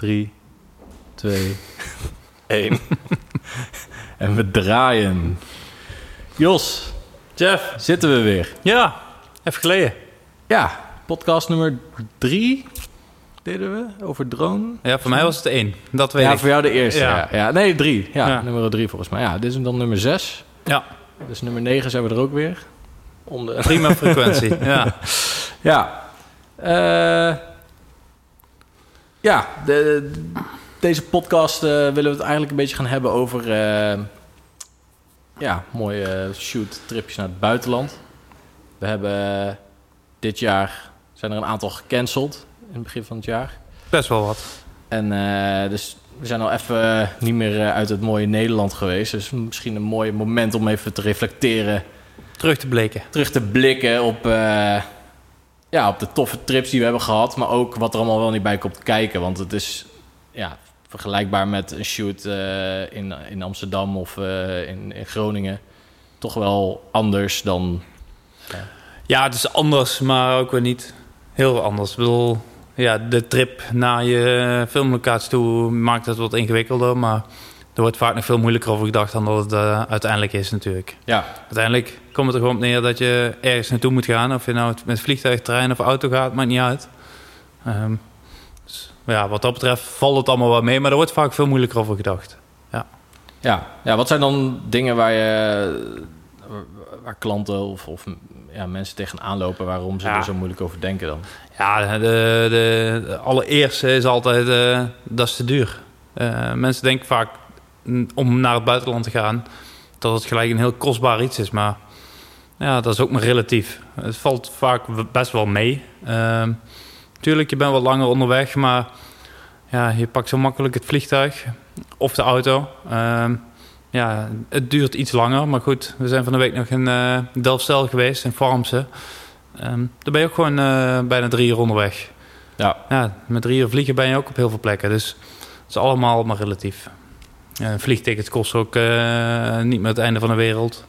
3, 2, 1. en we draaien. Jos, Jeff. zitten we weer. Ja, even geleden. Ja, podcast nummer 3 deden we over drone. Ja, voor mij was het één. Dat weet Ja, ik. voor jou de eerste. Ja. Ja. Ja. Nee, drie. Ja, Ja. nummer drie volgens mij. Ja, dit is dan nummer 6. Ja, Dus nummer 9 zijn we er ook weer. Om de... prima frequentie. Ja. Ja. Eh, ja, de, deze podcast eh, willen we het eigenlijk een beetje gaan hebben over... eh, ja, mooie eh, shoot tripjes naar het buitenland. We hebben dit jaar... zijn er een aantal gecanceld in het begin van het jaar. Best wel wat. En dus we zijn al even niet meer uit het mooie Nederland geweest. Dus misschien een mooi moment om even te reflecteren Terug te bleken. terug te blikken op, ja, op de toffe trips die we hebben gehad. Maar ook wat er allemaal wel niet bij komt kijken. Want het is ja, vergelijkbaar met een shoot eh, in, in Amsterdam of eh, in, in Groningen. Toch wel anders dan... Ja, het is anders, maar ook weer niet heel anders. Ik bedoel, ja, de trip naar je filmlocatie toe maakt het wat ingewikkelder. Maar er wordt vaak nog veel moeilijker over gedacht dan dat het eh, uiteindelijk is natuurlijk. Ja, Uiteindelijk komt het er gewoon op neer dat je ergens naartoe moet gaan. Of je nou met vliegtuig, trein of auto gaat, maakt niet uit. Ehm, dus, ja, wat dat betreft valt het allemaal wel mee. Maar er wordt vaak veel moeilijker over gedacht. ja. ja, wat zijn dan dingen waar je... waar klanten of, of ja, mensen tegenaan lopen... waarom ze Ja. er zo moeilijk over denken dan? Ja, de, de, de allereerste is altijd, eh, dat is te duur. Eh, mensen denken vaak om naar het buitenland te gaan, dat het gelijk een heel kostbaar iets is. Maar ja, dat is ook maar relatief. Het valt vaak best wel mee. Ehm tuurlijk, je bent wat langer onderweg, maar ja, je pakt zo makkelijk het vliegtuig of de auto. Ehm, ja, het duurt iets langer, maar goed. We zijn van de week nog in eh Delfzijl geweest, in Farmsen. Ehm daar ben je ook gewoon eh, bijna drie uur onderweg. Ja, Ja, met drie uur vliegen ben je ook op heel veel plekken. Dus het is allemaal maar relatief. Ja, een vliegticket kost ook eh, niet meer het einde van de wereld.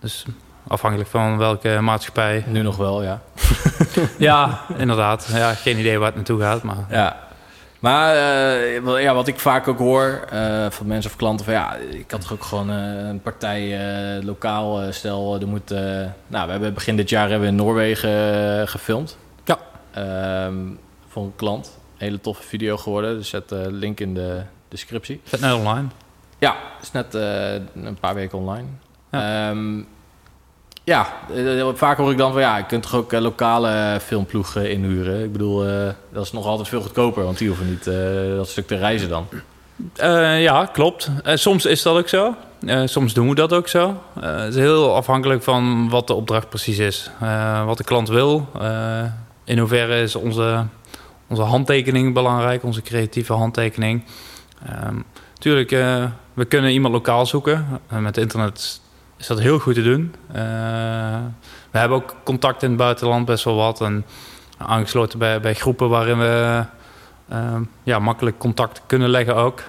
Dus afhankelijk van welke maatschappij. nu nog wel, ja. Ja, inderdaad. Ja, geen idee waar het naartoe gaat. Maar Ja. Maar eh, ja, wat ik vaak ook hoor eh, van mensen of klanten... van ja, ik had toch ook gewoon een partij lokaal... stel, er moet... nou, we hebben begin dit jaar hebben we in Noorwegen gefilmd. Ja. Ehm, voor een klant. Hele toffe video geworden. Dus zet de link in de descriptie. zet net online. Ja, is net eh, een paar weken online. Ja. Ja, ja eh, vaak hoor ik dan van ja, je kunt toch ook eh, lokale filmploegen inhuren. Ik bedoel, eh, dat is nog altijd veel goedkoper, want die hoeven niet eh, dat stuk te reizen dan. Eh, ja, klopt. Eh, soms is dat ook zo. Eh, soms doen we dat ook zo. Eh, het is heel afhankelijk van wat de opdracht precies is. Eh, wat de klant wil. Eh, in hoeverre is onze, onze handtekening belangrijk, onze creatieve handtekening. Ehm tuurlijk, eh, we kunnen iemand lokaal zoeken. Eh, met internet is dat heel goed te doen. Eh, we hebben ook contact in het buitenland best wel wat. En aangesloten bij, bij groepen waarin we Ehm, ja, makkelijk contact kunnen leggen ook.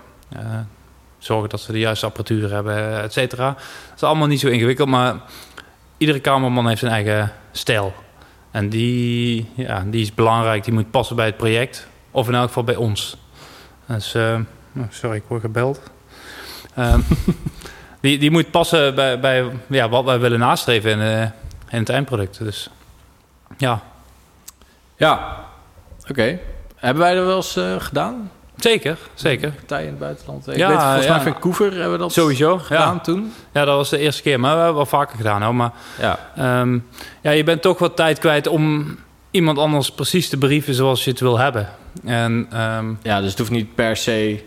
Zorgen dat ze de juiste apparatuur hebben, et cetera. Dat is allemaal niet zo ingewikkeld, maar iedere cameraman heeft zijn eigen stijl. En die, ja, die is belangrijk, die moet passen bij het project. Of in elk geval bij ons. Dus, eh, oh, sorry, ik word gebeld. Ehm, die, die moet passen bij, bij ja, wat wij willen nastreven in, eh, in het eindproduct. Dus ja, Ja, oké. Hebben wij dat wel eens eh, gedaan? Zeker, zeker. Partijen in het buitenland? Ik Ja, weet, volgens ja. mij Vancouver hebben we dat Sowieso, gedaan ja. toen. Ja, dat was de eerste keer, maar we hebben wel vaker gedaan. Hoor. Maar Ja, ehm, ja, je bent toch wat tijd kwijt om iemand anders precies te brieven zoals je het wil hebben. En ehm, ja, dus het hoeft niet per se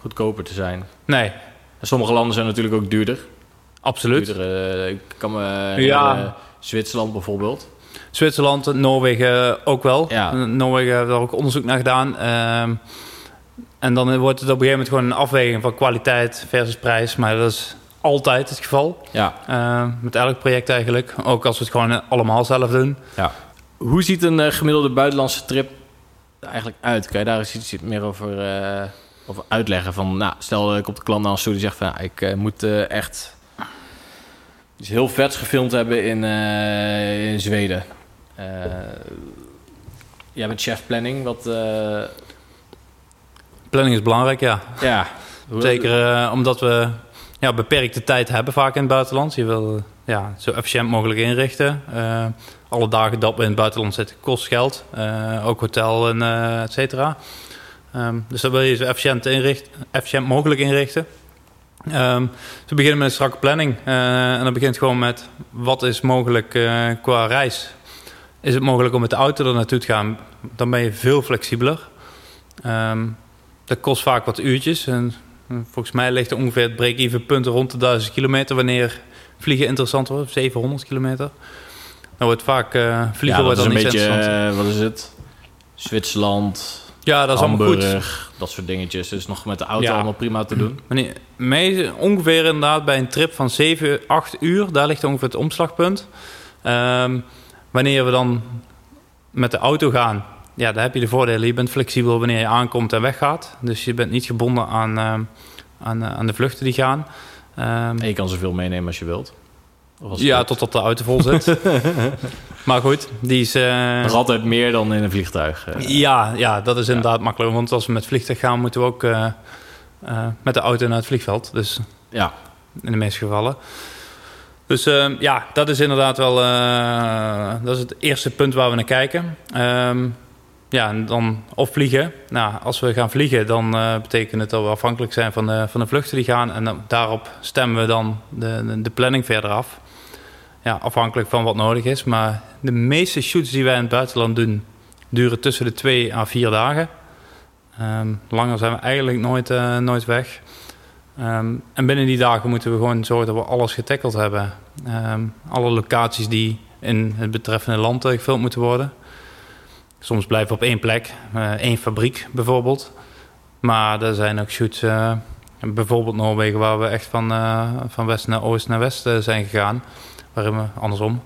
goedkoper te zijn. nee, En sommige landen zijn natuurlijk ook duurder. absoluut. duurder eh, ik kan me Ja. herinneren, Zwitserland bijvoorbeeld. Zwitserland, Noorwegen ook wel. Ja. Noorwegen hebben daar ook onderzoek naar gedaan. Ehm, en dan wordt het op een gegeven moment gewoon een afweging van kwaliteit versus prijs. Maar dat is altijd het geval. Ja, Ehm, met elk project eigenlijk. Ook als we het gewoon allemaal zelf doen. Ja. Hoe ziet een eh, gemiddelde buitenlandse trip eigenlijk uit? Kan je daar eens iets meer over, eh, over uitleggen? Van, nou, stel dat ik op de klant naar toe die zegt van... Ja, ik eh, moet eh, echt iets heel vets gefilmd hebben in, eh, in Zweden. Eh, jij bent chef planning. Wat, eh, Planning is belangrijk, ja. Ja. Zeker eh, omdat we ja, beperkte tijd hebben vaak in het buitenland. Je wil eh, ja, zo efficiënt mogelijk inrichten. Eh, alle dagen dat we in het buitenland zitten kost geld. Ook hotel en eh et cetera. Ehm, dus dat wil je zo efficiënt, inricht, efficiënt mogelijk inrichten. Dus we beginnen met een strakke planning. En dat begint gewoon met wat is mogelijk qua reis. Is het mogelijk om met de auto er naartoe te gaan? Dan ben je veel flexibeler. Ehm, dat kost vaak wat uurtjes. En eh, volgens mij ligt er ongeveer het break-even punt rond de 1000 kilometer wanneer vliegen interessant wordt, 700 kilometer. Dan wordt vaak eh, vliegen ja, wordt dan een niet beetje, interessant. eh, wat is het? Zwitserland, Ja, dat is allemaal goed. Dat soort dingetjes. Dus nog met de auto Ja. allemaal prima te doen. Wanneer, mee, ongeveer inderdaad bij een trip van 7, 8 uur, daar ligt ongeveer het omslagpunt. Ehm, wanneer we dan met de auto gaan, ja, daar heb je de voordelen. Je bent flexibel wanneer je aankomt en weggaat. Dus je bent niet gebonden aan, ehm, aan, eh, aan de vluchten die gaan. Ehm, En je kan zoveel meenemen als je wilt. Als ja, lukt. totdat de auto vol zit. maar goed, die is... eh, Nog altijd meer dan in een vliegtuig. eh. ja, ja, dat is inderdaad makkelijker. Want als we met vliegtuig gaan, moeten we ook met de auto naar het vliegveld. Dus ja. in de meeste gevallen. Dus eh, ja, dat is inderdaad wel dat is het eerste punt waar we naar kijken. Ehm, ja, dan of vliegen. Nou, als we gaan vliegen, dan eh, betekent het dat we afhankelijk zijn van de, van de vluchten die gaan. En daarop stemmen we dan de, de, de planning verder af. Ja, afhankelijk van wat nodig is. Maar de meeste shoots die wij in het buitenland doen, duren tussen de twee à vier dagen. Ehm, langer zijn we eigenlijk nooit, eh, nooit weg. Ehm, en binnen die dagen moeten we gewoon zorgen dat we alles getackeld hebben. Ehm, alle locaties die in het betreffende land eh, gefilmd moeten worden. Soms blijven we op één plek, eh, één fabriek bijvoorbeeld. Maar er zijn ook shoots, eh, bijvoorbeeld Noorwegen, waar we echt van, eh, van west naar oost naar west zijn gegaan. Waarin we andersom,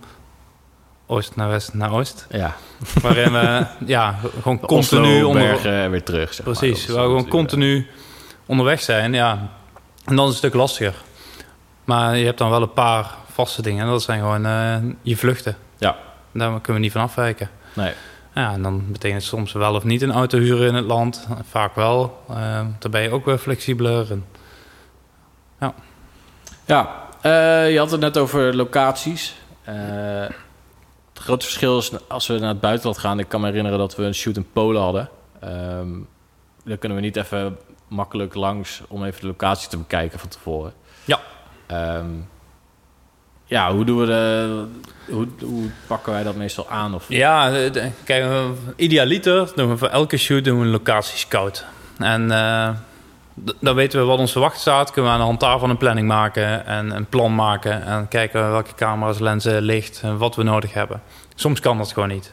oost naar west naar oost. ja. Waarin we ja, gewoon Continu continu onder, Bergen en weer terug. Zeg Precies, maar. waar we gewoon continu onderweg zijn, ja. En dan is het een stuk lastiger. Maar je hebt dan wel een paar vaste dingen. En dat zijn gewoon je vluchten. Ja. Daar kunnen we niet van afwijken. Nee. Ja, en dan betekent het soms wel of niet een auto huren in het land. Vaak wel. Eh dan ben je ook weer flexibeler. En, Ja, eh, je had het net over locaties. Eh, het grote verschil is als we naar het buitenland gaan. Ik kan me herinneren dat we een shoot in Polen hadden. Ehm daar kunnen we niet even makkelijk langs om even de locatie te bekijken van tevoren. Ja. Ehm, ja, hoe doen we hoe, hoe pakken wij dat meestal aan? Of, Ja, kijk, idealiter doen we voor elke shoot doen we een locatie scout. En eh, dan weten we wat ons te wachten staat. Kunnen we aan de hand daarvan een planning maken en een plan maken. En kijken welke camera's, lenzen, licht en wat we nodig hebben. Soms kan dat gewoon niet.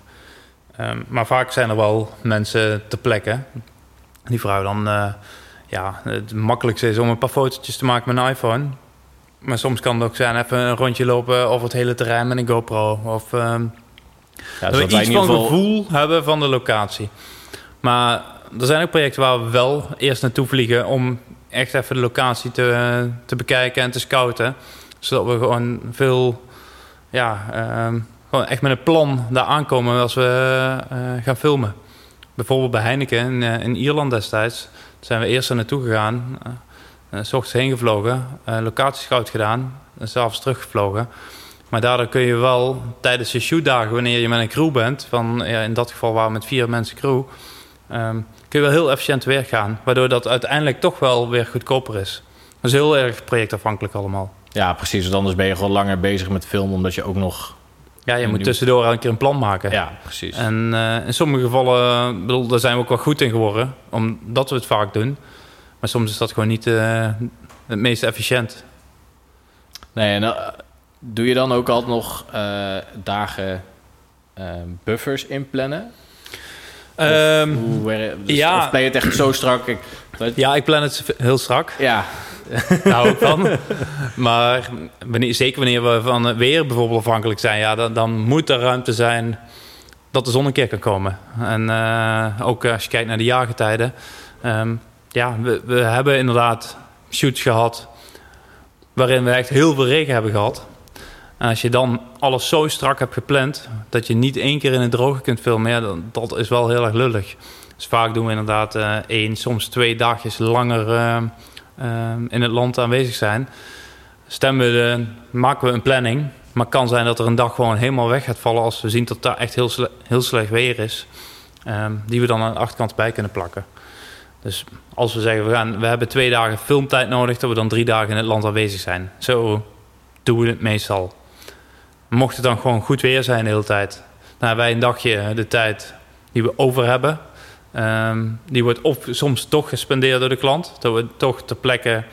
Ehm, maar vaak zijn er wel mensen ter plekke. Die vragen dan... eh, ja, het makkelijkste is om een paar fotootjes te maken met een iPhone. Maar soms kan het ook zijn even een rondje lopen over het hele terrein met een GoPro. Of ehm, ja, dat we iets in ieder van gevoel hebben van de locatie. Maar er zijn ook projecten waar we wel eerst naartoe vliegen om echt even de locatie te, te bekijken en te scouten. Zodat we gewoon veel, ja, ehm, gewoon echt met een plan daar aankomen als we eh, gaan filmen. Bijvoorbeeld bij Heineken in, eh, in Ierland destijds. Daar zijn we eerst er naartoe gegaan. Eh, s ochtends heen gevlogen, eh locatiescout gedaan, en s'avonds teruggevlogen. Maar daardoor kun je wel tijdens je shootdagen, wanneer je met een crew bent, van ja, in dat geval waren we met vier mensen crew, ehm, kun je wel heel efficiënt werk gaan. Waardoor dat uiteindelijk toch wel weer goedkoper is. Dat is heel erg projectafhankelijk allemaal. Ja, precies. Want anders ben je gewoon langer bezig met filmen, omdat je ook nog... Ja, je moet tussendoor elke keer een plan maken. Ja, precies. En eh, in sommige gevallen, bedoel, daar zijn we ook wel goed in geworden, omdat we het vaak doen. Maar soms is dat gewoon niet eh, het meest efficiënt. Nee, en eh, doe je dan ook altijd nog eh, dagen eh, buffers inplannen? Ehm, Hoe, dus, ja. Of ben je het echt zo strak? Ik, ja, ik plan het heel strak. ja, hou ik van. Maar wanneer, zeker wanneer we van het weer bijvoorbeeld afhankelijk zijn, ja, dan, dan moet er ruimte zijn dat de zon een keer kan komen. En ook als je kijkt naar de jaargetijden. ehm, ja, we, hebben inderdaad shoots gehad waarin we echt heel veel regen hebben gehad. En als je dan alles zo strak hebt gepland dat je niet één keer in het droge kunt filmen, ja, dan, dat is wel heel erg lullig. Dus vaak doen we inderdaad eh, één, soms twee dagjes langer eh, eh, in het land aanwezig zijn. Stemmen we de, maken we een planning. Maar het kan zijn dat er een dag gewoon helemaal weg gaat vallen als we zien dat daar echt heel, heel slecht weer is. Die we dan aan de achterkant bij kunnen plakken. Dus als we zeggen, we, gaan, we hebben twee dagen filmtijd nodig, dat we dan drie dagen in het land aanwezig zijn. Zo doen we het meestal. Mocht het dan gewoon goed weer zijn de hele tijd, dan wij een dagje de tijd die we over hebben. Ehm, die wordt soms toch gespendeerd door de klant, dat we toch ter plekke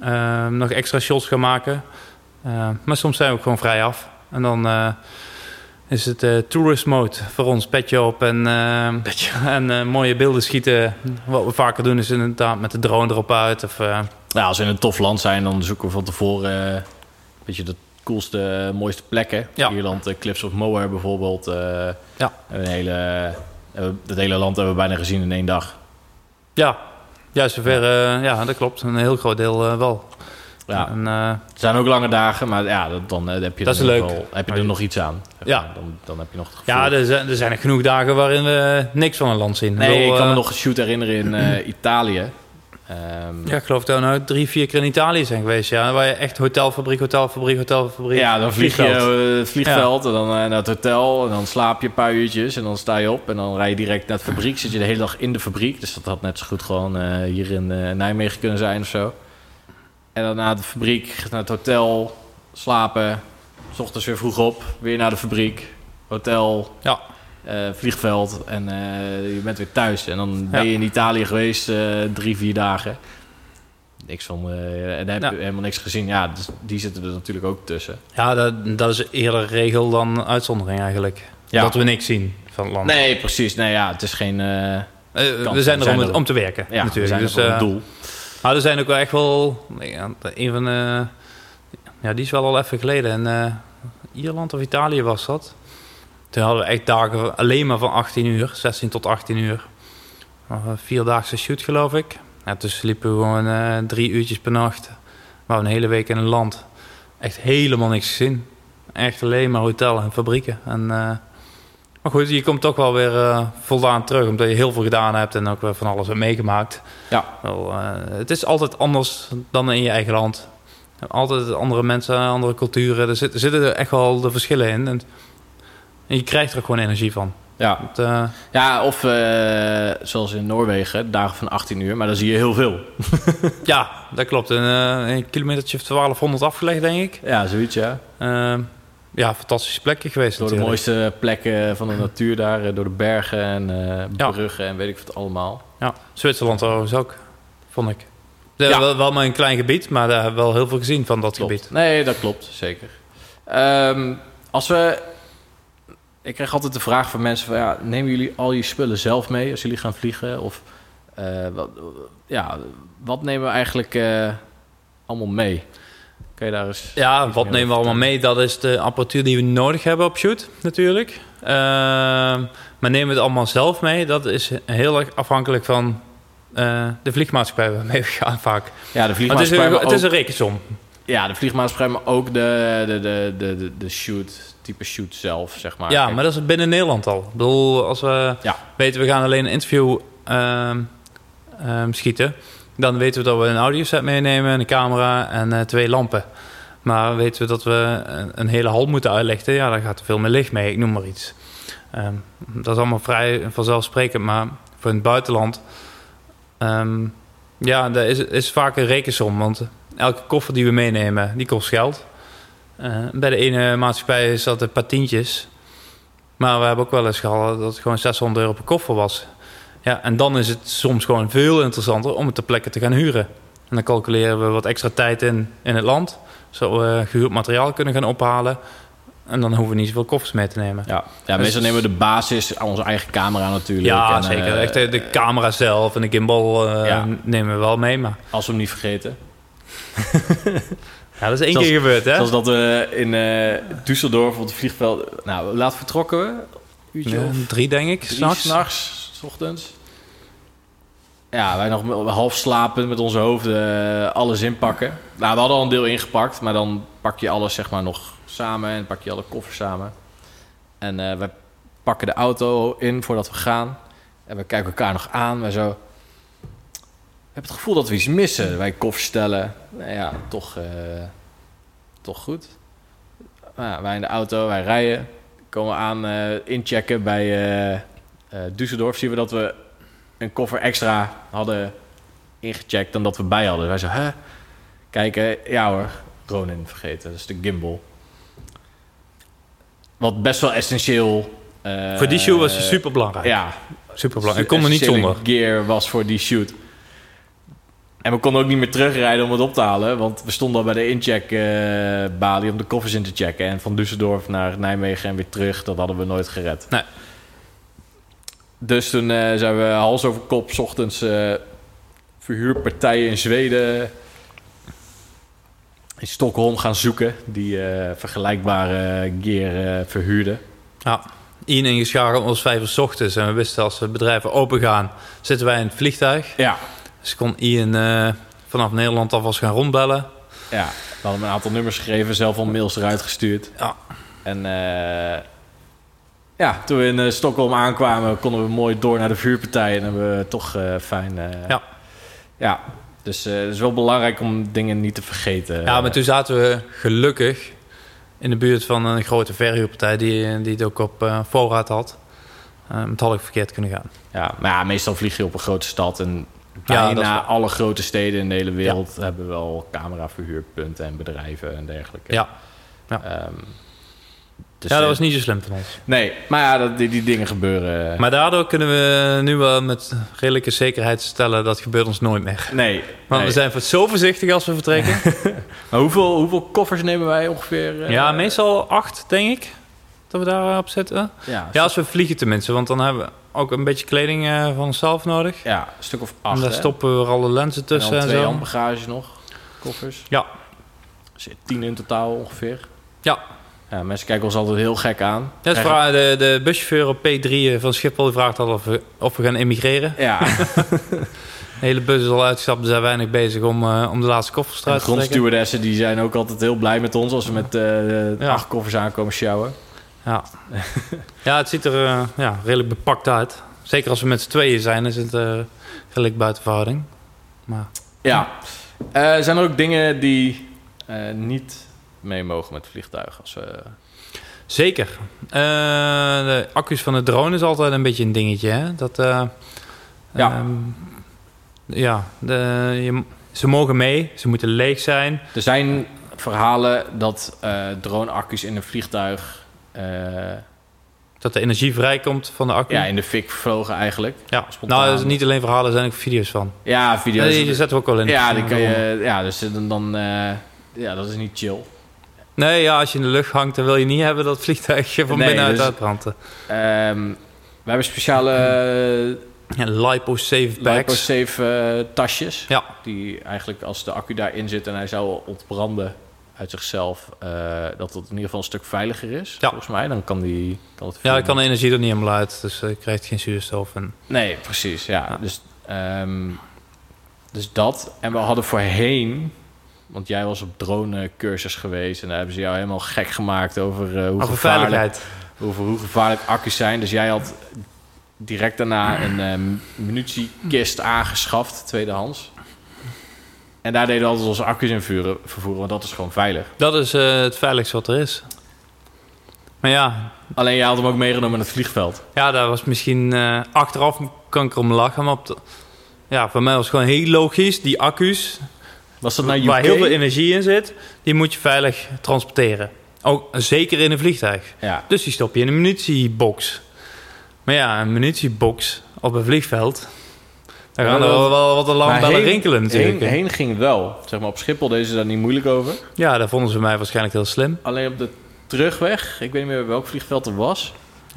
ehm, nog extra shots gaan maken. Ehm, maar soms zijn we ook gewoon vrij af. En dan eh, is het eh, tourist mode voor ons, petje op en, ehm, en eh, mooie beelden schieten. Wat we vaker doen is inderdaad met de drone erop uit. Of, Ja, als we in een tof land zijn, dan zoeken we van tevoren een beetje de coolste, mooiste plekken. Ja. Ierland, Cliffs of Moher bijvoorbeeld. Ja. Een hele, het hele land hebben we bijna gezien in één dag. ja, ja, zover, ja, dat klopt. Een heel groot deel wel. Ja. En, eh, Het zijn ook lange dagen, maar ja, dat- dan eh, heb je, Dat er is nog leuk. wel- heb je er nog iets aan. Ja. Dan, dan heb je nog het gevoel. ja, er zijn, er zijn er genoeg dagen waarin we niks van een land zien. Nee, bedoel, ik kan me eh, nog een shoot herinneren in Italië. Ehm, Ja, ik geloof dat we nou drie, vier keer in Italië zijn geweest. Ja, waar je echt hotelfabriek, hotelfabriek, hotelfabriek. Ja, dan vlieg je het vliegveld en dan naar het hotel. En dan slaap je een paar uurtjes en dan sta je op. En dan rij je direct naar de fabriek. Zit je de hele dag in de fabriek. Dus dat had net zo goed gewoon hier in Nijmegen kunnen zijn of zo. En dan naar de fabriek, naar het hotel, slapen. 's ochtends weer vroeg op, weer naar de fabriek. Hotel, Ja. eh, vliegveld en eh, je bent weer thuis. En dan ben Ja. je in Italië geweest eh, drie, vier dagen. Niks van, eh, en dan heb Ja. je helemaal niks gezien. Ja, dus die zitten er natuurlijk ook tussen. Ja, dat, dat is eerder regel dan uitzondering eigenlijk. Ja. Dat we niks zien van het land. Nee, precies. Nee, ja, het is geen... we zijn We er om, er- om te werken, ja, we natuurlijk. zijn dus, er voor eh, een doel. Maar er zijn ook wel echt wel... een van de... Ja, die is wel al even geleden. En eh, Ierland of Italië was dat. Toen hadden we echt dagen alleen maar van 18 uur. 16 tot 18 uur. Een Vierdaagse shoot, geloof ik. Ja, dus liepen we gewoon eh, drie uurtjes per nacht. Maar een hele week in een land. Echt helemaal niks gezien. Echt alleen maar hotel en fabrieken. En, eh, maar goed, je komt toch wel weer eh, voldaan terug. Omdat je heel veel gedaan hebt en ook weer van alles hebt meegemaakt. Ja. Wel, eh, het is altijd anders dan in je eigen land. Altijd andere mensen, andere culturen. Er, zit- er zitten er echt wel de verschillen in. En, en je krijgt er gewoon energie van. Ja. Eh, ja, of zoals in Noorwegen, dagen van 18 uur. Maar dan zie je heel veel. ja, dat klopt. Een, een kilometertje of 1200 afgelegd, denk ik. Ja, zoiets, ja. Eh, ja, fantastische plekje geweest Door de natuurlijk. mooiste plekken van de natuur daar. eh, Door de bergen en eh, Ja. bruggen en weet ik wat allemaal. Ja, Zwitserland overigens ook, vond ik. Ja, Ja. wel, wel maar een klein gebied, maar daar hebben we wel heel veel gezien van dat Klopt. gebied. Nee, dat klopt, zeker. Ehm, als we... Ik krijg altijd de vraag van mensen van... Ja, nemen jullie al je spullen zelf mee als jullie gaan vliegen? Of eh, wat, ja, wat nemen we eigenlijk eh, allemaal mee? Kan je daar eens... Ja, wat nemen we allemaal mee? Dat is de apparatuur die we nodig hebben op shoot, natuurlijk. Ehm, maar nemen we het allemaal zelf mee? Dat is heel erg afhankelijk van eh, de vliegmaatschappij waarmee we gaan vaak. Ja, de Maar het, is vliegmaatschappij, een, maar het is ook, een rekensom. ja, de vliegmaatschappij, maar ook de, de, de, de, de, shoot, type shoot zelf, zeg maar. Ja, Kijk, maar dat is binnen Nederland al. Ik bedoel, als we Ja. weten we gaan alleen een interview ehm, ehm, schieten, dan weten we dat we een audioset meenemen, een camera en eh, twee lampen. Maar weten we dat we een, hele hal moeten uitlichten, ja, dan gaat er veel meer licht mee, ik noem maar iets. Ehm, dat is allemaal vrij vanzelfsprekend, maar voor het buitenland, ehm, ja, dat is, is vaak een rekensom, want elke koffer die we meenemen, die kost geld. Eh, bij de ene maatschappij is dat een paar tientjes. Maar we hebben ook wel eens gehad dat het gewoon 600 euro per koffer was. Ja, en dan is het soms gewoon veel interessanter om het ter plekke te gaan huren. En dan calculeren we wat extra tijd in in het land. Zodat we gehuurd materiaal kunnen gaan ophalen. En dan hoeven we niet zoveel koffers mee te nemen. Ja, ja meestal nemen we de basis, onze eigen camera natuurlijk. Ja, en, zeker. eh, Echt de, de camera zelf en de gimbal eh, Ja. nemen we wel mee. Maar Als we hem niet vergeten. ja, dat is één Zoals- keer gebeurd, hè? Zoals dat we in eh Düsseldorf op het vliegveld... Nou, laat vertrokken we. Uurtje Ja, drie, denk ik, drie s'nachts. S ochtends. Ja, wij nog half slapend met onze hoofden eh, alles inpakken. Nou, we hadden al een deel ingepakt, maar dan pak je alles zeg maar nog samen en pak je alle koffers samen. En eh we pakken de auto in voordat we gaan. En we kijken elkaar nog aan. We zo... Ik heb het gevoel dat we iets missen. Wij koffers stellen. Nou ja, toch, eh, toch goed. Nou wij in de auto, wij rijden. Komen aan inchecken bij eh eh, Düsseldorf. Zien we dat we een koffer extra hadden ingecheckt dan dat we bij hadden. Wij zo, hè? Kijken, ja hoor, Ronin vergeten. Dat is de gimbal. Wat best wel essentieel... eh, Voor die show was het super belangrijk. Ja, super belangrijk. Ik kon er niet zonder. gear was voor die shoot. En we konden ook niet meer terugrijden om het op te halen. Want we stonden al bij de incheck-balie om de koffers in te checken. En van Düsseldorf naar Nijmegen en weer terug, dat hadden we nooit gered. Nee. Dus toen eh, zijn we hals over kop 's ochtends eh, verhuurpartijen in Zweden... in Stockholm gaan zoeken... die eh, vergelijkbare gear verhuurden. Ja. Ian ingeschakeld was vijf uur 's ochtends. En we wisten als de bedrijven open gaan, zitten wij in het vliegtuig. Ja, Dus kon Ian vanaf Nederland alvast gaan rondbellen. Ja, we hadden een aantal nummers geschreven, zelf al mails eruit gestuurd. Ja. En eh, ja, toen we in eh, Stockholm aankwamen, konden we mooi door naar de vuurpartij. En hebben we toch eh, fijn... eh, Ja. Ja, dus het is wel belangrijk om dingen niet te vergeten. Ja, maar toen zaten we gelukkig in de buurt van een grote verhuurpartij die, die het ook op voorraad had. Het had ik verkeerd kunnen gaan. Ja, maar ja, meestal vlieg je op een grote stad. En Ja, bijna waar. alle grote steden in de hele wereld hebben wel cameraverhuurpunten en bedrijven en dergelijke. Ja, ja. Ehm, dus, ja dat eh, was niet zo slim van ons. Nee, maar ja, dat, die, die dingen gebeuren. Maar daardoor kunnen we nu wel met redelijke zekerheid stellen dat gebeurt ons nooit meer. nee, Want nee. we zijn zo voorzichtig als we vertrekken. Maar hoeveel, hoeveel koffers nemen wij ongeveer? eh? ja, meestal acht, denk ik. Dat we daarop zitten. Ja, Ja, als we vliegen tenminste. Want dan hebben we ook een beetje kleding eh, van onszelf nodig. ja, een stuk of acht. en daar hè? stoppen we alle lenzen En tussen dan en, twee nog, koffers. Ja. Dus tien in totaal ongeveer. Ja. Ja, mensen kijken ons altijd heel gek aan. De, de buschauffeur op P3 van Schiphol vraagt al of we, of we gaan emigreren. Ja, De hele bus is al uitgestapt. We zijn weinig bezig om, eh, om de laatste koffers de te trekken. grondstewardessen die zijn ook altijd heel blij met ons als we met eh Ja. acht koffers aankomen sjouwen. Ja. ja, het ziet er eh, ja, redelijk bepakt uit. Zeker als we met z'n tweeën zijn, is het eh redelijk buiten verhouding. Maar Ja. Eh, zijn er ook dingen die eh, niet mee mogen met het vliegtuig? Als we... zeker. Eh, de accu's van de drone is altijd een beetje een dingetje. Hè? Dat, eh, Ja. ehm, ja, de, je, ze mogen mee. Ze moeten leeg zijn. Er zijn verhalen dat eh drone-accu's in een vliegtuig eh, Dat de energie vrijkomt van de accu. ja, in de fik vlogen eigenlijk. Ja. spontaan. Nou, dat is niet alleen verhalen, er zijn ook video's van. Ja, video's. Die zetten we ook wel in. Ja, die kan je, ja dus dan, dan eh, ja, dat is niet chill. Nee, ja, als je in de lucht hangt, dan wil je niet hebben dat het vliegtuig je van Nee, binnenuit dus- uitbrandt. Ehm, we hebben speciale Ja, lipo-safe bags. LiPo-safe eh, tasjes. Ja. Die eigenlijk als de accu daarin zit en hij zou ontbranden uit zichzelf, eh, dat het in ieder geval een stuk veiliger is. Ja. Volgens mij, dan kan die... Kan het Ja, dan kan de energie er niet helemaal uit, dus je krijgt geen zuurstof. En... Nee, precies. Ja. Ja. Dus, ehm, dus dat. En we hadden voorheen... Want jij was op drone-cursus geweest... en daar hebben ze jou helemaal gek gemaakt over, eh, hoe, Over gevaarlijk, veiligheid. over hoe gevaarlijk accu's zijn. Dus jij had direct daarna een ehm, munitiekist aangeschaft, tweedehands. En daar deden we altijd onze accu's in vuren, vervoeren, want dat is gewoon veilig. Dat is eh, het veiligste wat er is. Maar ja, Alleen jij had hem ook meegenomen naar het vliegveld. ja daar was misschien eh, achteraf kan ik erom lachen. Maar op de- ja, voor mij was het gewoon heel logisch. Die accu's, Was dat naar UK? waar heel veel energie in zit, die moet je veilig transporteren. Ook zeker in een vliegtuig. Ja, Dus die stop je in een munitiebox. Maar ja, een munitiebox op een vliegveld. Daar gaan er wel, wel wat alarmbellen rinkelen natuurlijk. heen, heen ging wel. Zeg maar, op Schiphol deden ze daar niet moeilijk over. Ja, daar vonden ze mij waarschijnlijk heel slim. Alleen op de terugweg, ik weet niet meer welk vliegveld het was.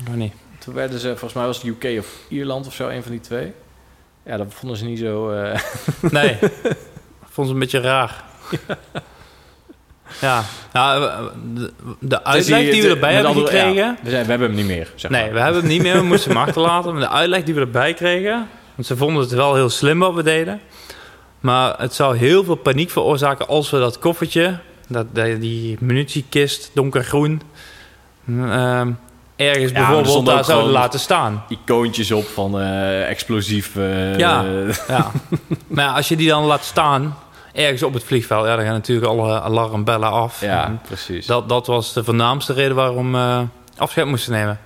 Maar niet. Toen werden ze, volgens mij was het UK of Ierland of zo, een van die twee. Ja, dat vonden ze niet zo... eh, Nee, vond ze een beetje raar. Ja, nou, de, de uitleg die we erbij hebben andere- gekregen... ja, we, zijn, we hebben hem niet meer, zeg Nee, maar. we hebben hem niet meer. We moesten hem achterlaten. Maar de uitleg die we erbij kregen... Want ze vonden het wel heel slim wat we deden. Maar het zou heel veel paniek veroorzaken als we dat koffertje... Dat, die- munitiekist, donkergroen... ehm, ergens er bijvoorbeeld daar zouden laten staan. Icoontjes op van eh, explosief. eh, Ja. Ja. maar ja, als je die dan laat staan, ergens op het vliegveld, ja, dan gaan natuurlijk alle alarmbellen af. ja, En precies. dat, dat was de voornaamste reden waarom eh afscheid moesten nemen.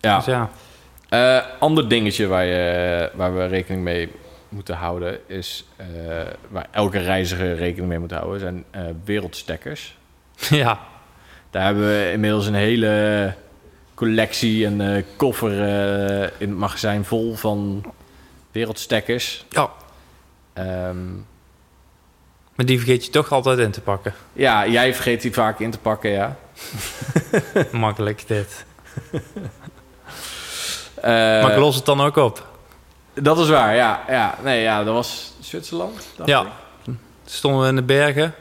ja. Dus ja. Eh, ander dingetje waar, je, waar we rekening mee moeten houden is, eh, waar elke reiziger rekening mee moet houden, zijn wereldstekkers. ja. Daar hebben we inmiddels een hele collectie, eh, koffer in het magazijn vol van wereldstekkers. Ja. Ehm, Maar die vergeet je toch altijd in te pakken. ja, jij vergeet die vaak in te pakken, ja. Makkelijk dit. Eh, maar ik los het dan ook op. Dat is waar, ja. ja. Nee, ja, dat was Zwitserland, dacht Ja. ik. Stonden we in de bergen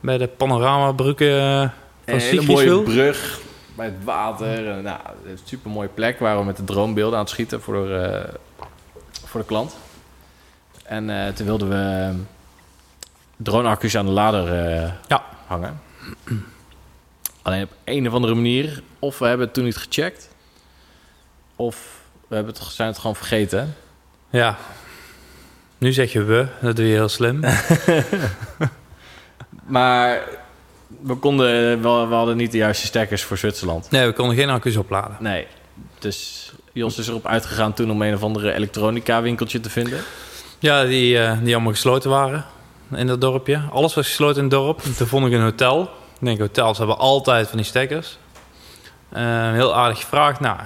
bij de panoramabruggen eh, van Een hele mooie brug bij het water. En, nou, een super mooie plek waar we met de droombeelden aan het schieten voor de, eh, voor de klant. En toen wilden we droneaccu's aan de lader eh, Ja. hangen. Alleen op een of andere manier, of we hebben het toen niet gecheckt, of we hebben het, zijn het gewoon vergeten. Ja. Nu zeg je we, dat doe je heel slim. Maar we konden, wel- we hadden niet de juiste stekkers voor Zwitserland. Nee, we konden geen accu's opladen. Nee. Dus Jos is erop uitgegaan toen om een of andere elektronica winkeltje te vinden. Ja, die, eh, die allemaal gesloten waren in dat dorpje. Alles was gesloten in het dorp. Toen vond ik een hotel. Ik denk, hotels hebben altijd van die stekkers. Eh, heel aardig gevraagd. Nou,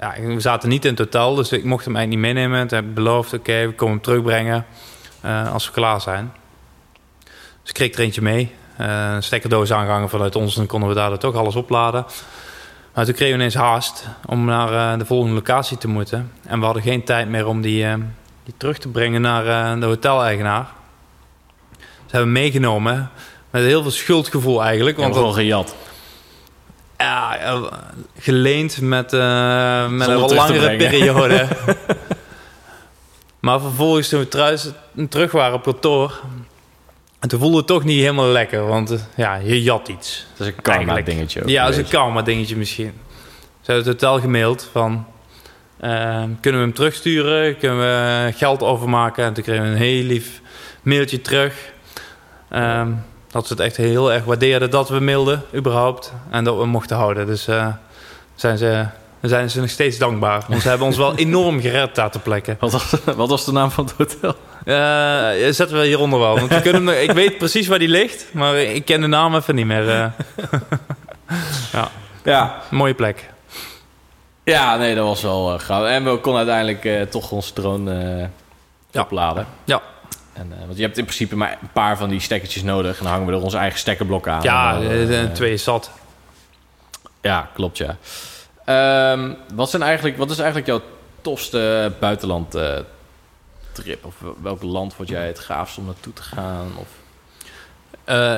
ja, we zaten niet in het hotel, dus ik mocht hem eigenlijk niet meenemen. Toen heb ik beloofd, oké, we komen hem terugbrengen eh, als we klaar zijn. Dus ik kreeg er eentje mee. Eh, een stekkerdoos aangehangen vanuit ons, dan konden we daar toch alles opladen. Maar toen kregen we ineens haast om naar de volgende locatie te moeten. En we hadden geen tijd meer om die, die terug te brengen naar de hoteleigenaar. Ze hebben meegenomen met heel veel schuldgevoel eigenlijk. Want gewoon gejat. ja, geleend met, eh, met Zonder een wat langere periode. maar vervolgens toen we thuis, terug waren op kantoor... En toen voelde het toch niet helemaal lekker, want eh, ja, je jat iets. Dat is een karma Eigenlijk. dingetje. ook Ja, dat is een beetje. karma dingetje misschien. Ze hebben het hotel gemaild van... eh, kunnen we hem terugsturen? Kunnen we geld overmaken? En toen kregen we een heel lief mailtje terug. Ehm, dat ze het echt heel erg waardeerden dat we mailden, überhaupt. En dat we mochten houden. Dus eh, zijn ze, zijn ze nog steeds dankbaar. Want ze hebben ons wel enorm gered daar te plekken. Wat was, wat was de naam van het hotel? Eh, zetten we hieronder wel. Want we kunnen ik weet precies waar die ligt. Maar ik ken de naam even niet meer. eh. Ja. mooie plek. Ja, nee, dat was wel uh, gaaf. En we konden uiteindelijk toch ons drone eh, Ja. opladen. Ja. En, eh, want je hebt in principe maar een paar van die stekkertjes nodig. En dan hangen we er onze eigen stekkerblok aan. Ja, En eh, twee is zat. Ja, klopt, ja. Ehm, wat, zijn eigenlijk, wat is eigenlijk jouw tofste buitenland eh, trip? Of welk land vond jij het gaafst om naartoe te gaan? Of...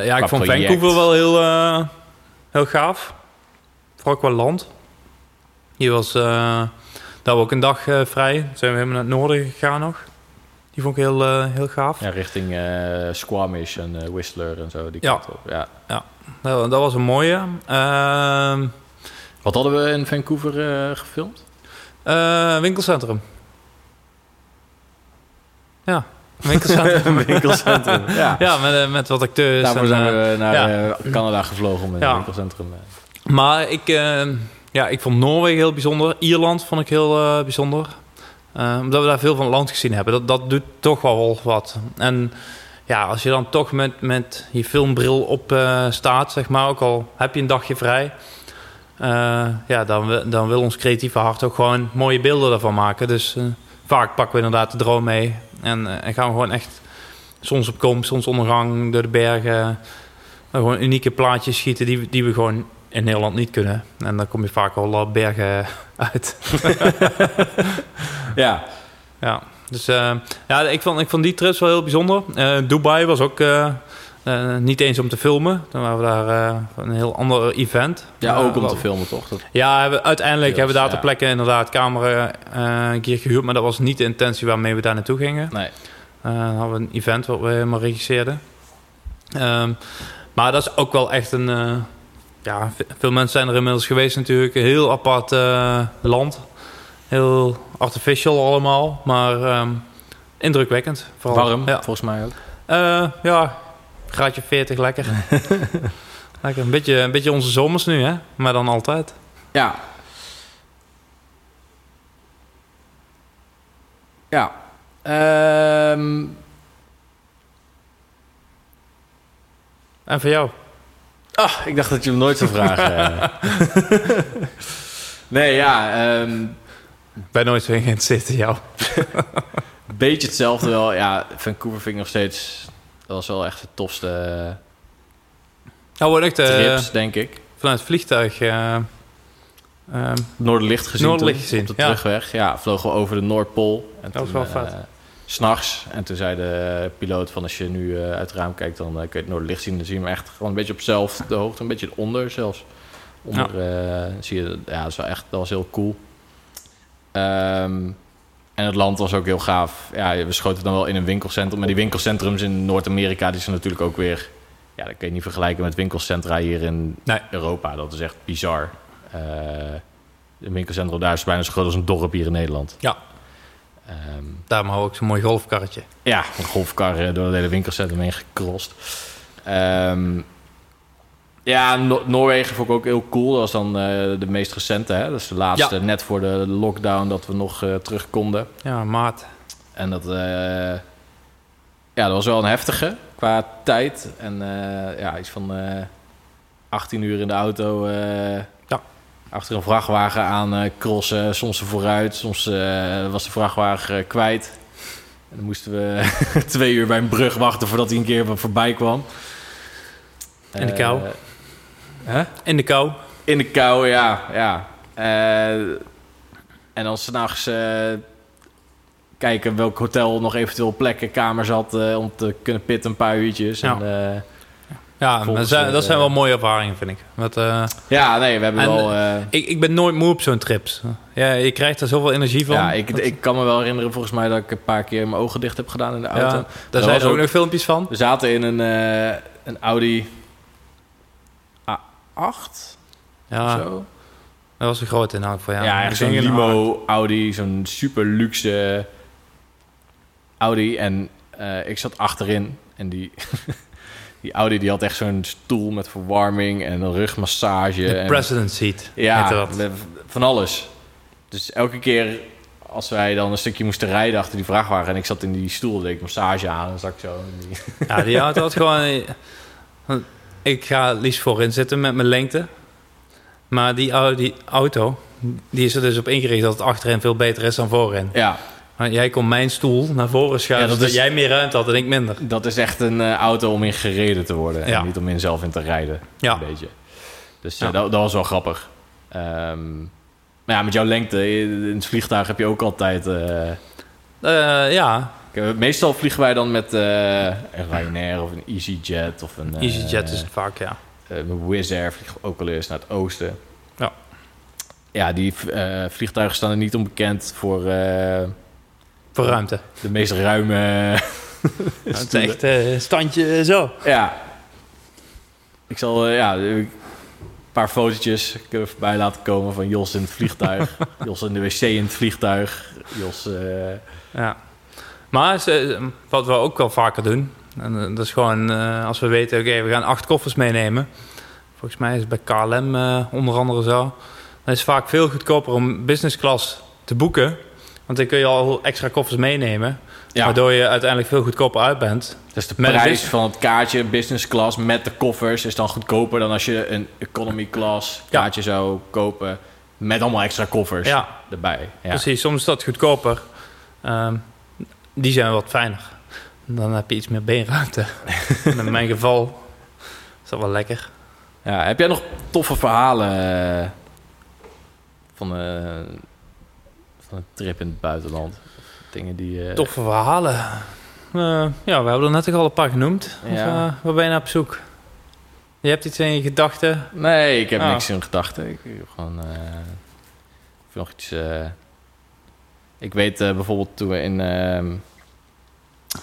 Ja, ik vond project. Vancouver wel heel, heel gaaf. Vooral qua land. Hier was... daar we ook een dag vrij. Toen zijn we helemaal naar het noorden gegaan nog. Die vond ik heel, eh, heel gaaf. Ja, richting eh, Squamish en eh, Whistler en zo. Die Ja. kant op. Ja. Dat, dat was een mooie. Ehm, Wat hadden we in Vancouver gefilmd? winkelcentrum. Ja, winkelcentrum. Winkelcentrum. ja. ja, met, met wat acteurs. Daarvoor zijn we naar ja. Canada gevlogen om in Ja. een winkelcentrum. Maar ik, ja, ik vond Noorwegen heel bijzonder. Ierland vond ik heel bijzonder. Eh, omdat we daar veel van het land gezien hebben. Dat, dat doet toch wel wat. En ja, als je dan toch met, met je filmbril op eh, staat, zeg maar, ook al heb je een dagje vrij. eh, ja, dan, dan wil ons creatieve hart ook gewoon mooie beelden daarvan maken. Dus vaak pakken we inderdaad de droom mee. En, en gaan we gewoon echt zonsopkomst, zonsondergang door de bergen. gewoon unieke plaatjes schieten die, die we gewoon in Nederland niet kunnen. En dan kom je vaak al op bergen uit. Ja. Ja, dus eh, ja, ik vond, ik vond die trips wel heel bijzonder. Eh, Dubai was ook eh, eh, niet eens om te filmen. Dan waren we daar eh, een heel ander event. ja, Eh, ook om te filmen, toch? Dat, Ja, uiteindelijk Deels, hebben we daar ter ja. plekke inderdaad camera eh, een keer gehuurd. Maar dat was niet de intentie waarmee we daar naartoe gingen. nee. Eh, dan hadden we een event wat we helemaal regisseerden. Ehm, maar dat is ook wel echt een, eh, ja, ve- veel mensen zijn er inmiddels geweest natuurlijk. Een heel apart eh, land. Heel artificial allemaal, maar ehm, indrukwekkend. Vooral. Warm, Ja, volgens mij ook. Eh, ja graadje 40, lekker. lekker. Een beetje, een beetje onze zomers nu, hè? Maar dan altijd. Ja. Ja. Ehm, En voor jou? Ah, ik dacht dat je hem nooit zou vragen. nee, ja. ehm, Ik ben nooit zo geïnteresseerd in jou. Een beetje hetzelfde wel. Ja, Vancouver vind ik nog steeds... Dat was wel echt de tofste Nou, eh, trips, denk ik. vanuit het vliegtuig... eh, ehm, Noorderlicht gezien Noorderlicht gezien, op de ja. terugweg. Ja, vlogen we over de Noordpool. En Dat was wel eh, vet. S'nachts. En toen zei de piloot van als je nu eh, uit het raam kijkt... dan eh, kun je het Noorderlicht zien. Dan zie je hem echt gewoon een beetje op dezelfde hoogte. Een beetje onder zelfs. Onder, eh, zie je, ja, dat, is wel echt, dat was heel cool. Ehm, en het land was ook heel gaaf. Ja, we schoten dan wel in een winkelcentrum. Maar die winkelcentrums in Noord-Amerika... die zijn natuurlijk ook weer... Ja, dat kun je niet vergelijken met winkelcentra hier in Nee. Europa. Dat is echt bizar. Eh een winkelcentrum daar is bijna zo groot als een dorp hier in Nederland. Ja. Ehm, daarom hou ik zo'n mooi golfkarretje. ja, een golfkar eh, door het hele winkelcentrum heen gekrost. Ehm, ja, No- Noorwegen vond ik ook heel cool. Dat was dan eh, de meest recente. Hè? Dat is de laatste, Ja. net voor de lockdown, dat we nog eh, terug konden. Ja, maat. En dat, ja, dat was wel een heftige qua tijd. En ja, iets van eh 18 uur in de auto. Achter een vrachtwagen aan eh, crossen. Soms er vooruit, soms eh, was de vrachtwagen eh, kwijt. En dan moesten we twee uur bij een brug wachten voordat hij een keer voorbij kwam. In de kou. Hè? In de kou. In de kou, ja. ja. En dan s'nachts eh kijken welk hotel nog eventueel plekken, kamers had... om te kunnen pitten een paar uurtjes. Ja. En, Ja, dat zijn, dat zijn eh, wel mooie ervaringen, vind ik. Want, eh, ja, nee, we hebben En, wel... eh, ik, ik ben nooit moe op zo'n trips. Ja, je krijgt er zoveel energie van. ja, ik, Dat- ik kan me wel herinneren volgens mij dat ik een paar keer mijn ogen dicht heb gedaan in de auto. ja, daar zijn er ook nog filmpjes van. We zaten in een, een Audi A8 Ja, of zo. dat was een grote in elk geval. Ja, echt zo'n limo Audi, zo'n super luxe Audi. En ik zat achterin en die, die Audi die had echt zo'n stoel met verwarming en een rugmassage. De en, president seat. ja, van alles. Dus elke keer als wij dan een stukje moesten rijden achter die vrachtwagen en ik zat in die stoel, deed ik massage aan en zat ik zo. die- Ja, die auto had gewoon... Ik ga liefst voorin zitten met mijn lengte. Maar die, die auto, die is er dus op ingericht dat het achterin veel beter is dan voorin. Ja, jij kon mijn stoel naar voren schuiven, Ja, dat is- jij meer ruimte had en ik minder. dat is echt een eh, auto om in gereden te worden en niet om in zelf in te rijden. Ja. Een beetje. Dus eh, Ja. dat, dat was wel grappig. Ehm, maar ja, met jouw lengte in het vliegtuig heb je ook altijd. eh, Eh, ja, meestal vliegen wij dan met eh, een Ryanair of een EasyJet of een. eh, EasyJet is het vaak, ja. eh, met Wizz Air vliegen ook wel eens naar het oosten. Ja. Ja, die eh, vliegtuigen staan er niet onbekend voor eh, Voor ruimte. de meest ruime. Het is stoelen. echt eh, standje zo. Ja. Ik zal eh, ja, een paar fotootjes voorbij laten komen van Jos in het vliegtuig. Jos in de wc in het vliegtuig. Jos... eh, Ja. Maar wat we ook wel vaker doen, en eh, dat is gewoon eh, als we weten, oké, we gaan acht koffers meenemen. Volgens mij is het bij KLM eh, onder andere zo. Dan is het vaak veel goedkoper om business class te boeken. Want dan kun je al extra koffers meenemen. ja, Waardoor je uiteindelijk veel goedkoper uit bent. dus de prijs van het kaartje business class met de koffers is dan goedkoper dan als je een economy class Ja. kaartje zou kopen met allemaal extra koffers Ja, erbij. Ja. precies. Soms is dat goedkoper. Ehm, die zijn wat fijner. Dan heb je iets meer beenruimte. En in mijn geval is dat wel lekker. Ja, heb jij nog toffe verhalen eh, van, eh, van een trip in het buitenland? Dingen die... eh, Toffe verhalen. Eh, ja, we hebben er net al een paar genoemd. Of, Ja. eh, waar ben je naar op zoek? Je hebt iets in je gedachten. Nee, ik heb Oh. niks in gedachten. Ik heb gewoon of nog iets. ik weet bijvoorbeeld toen we in,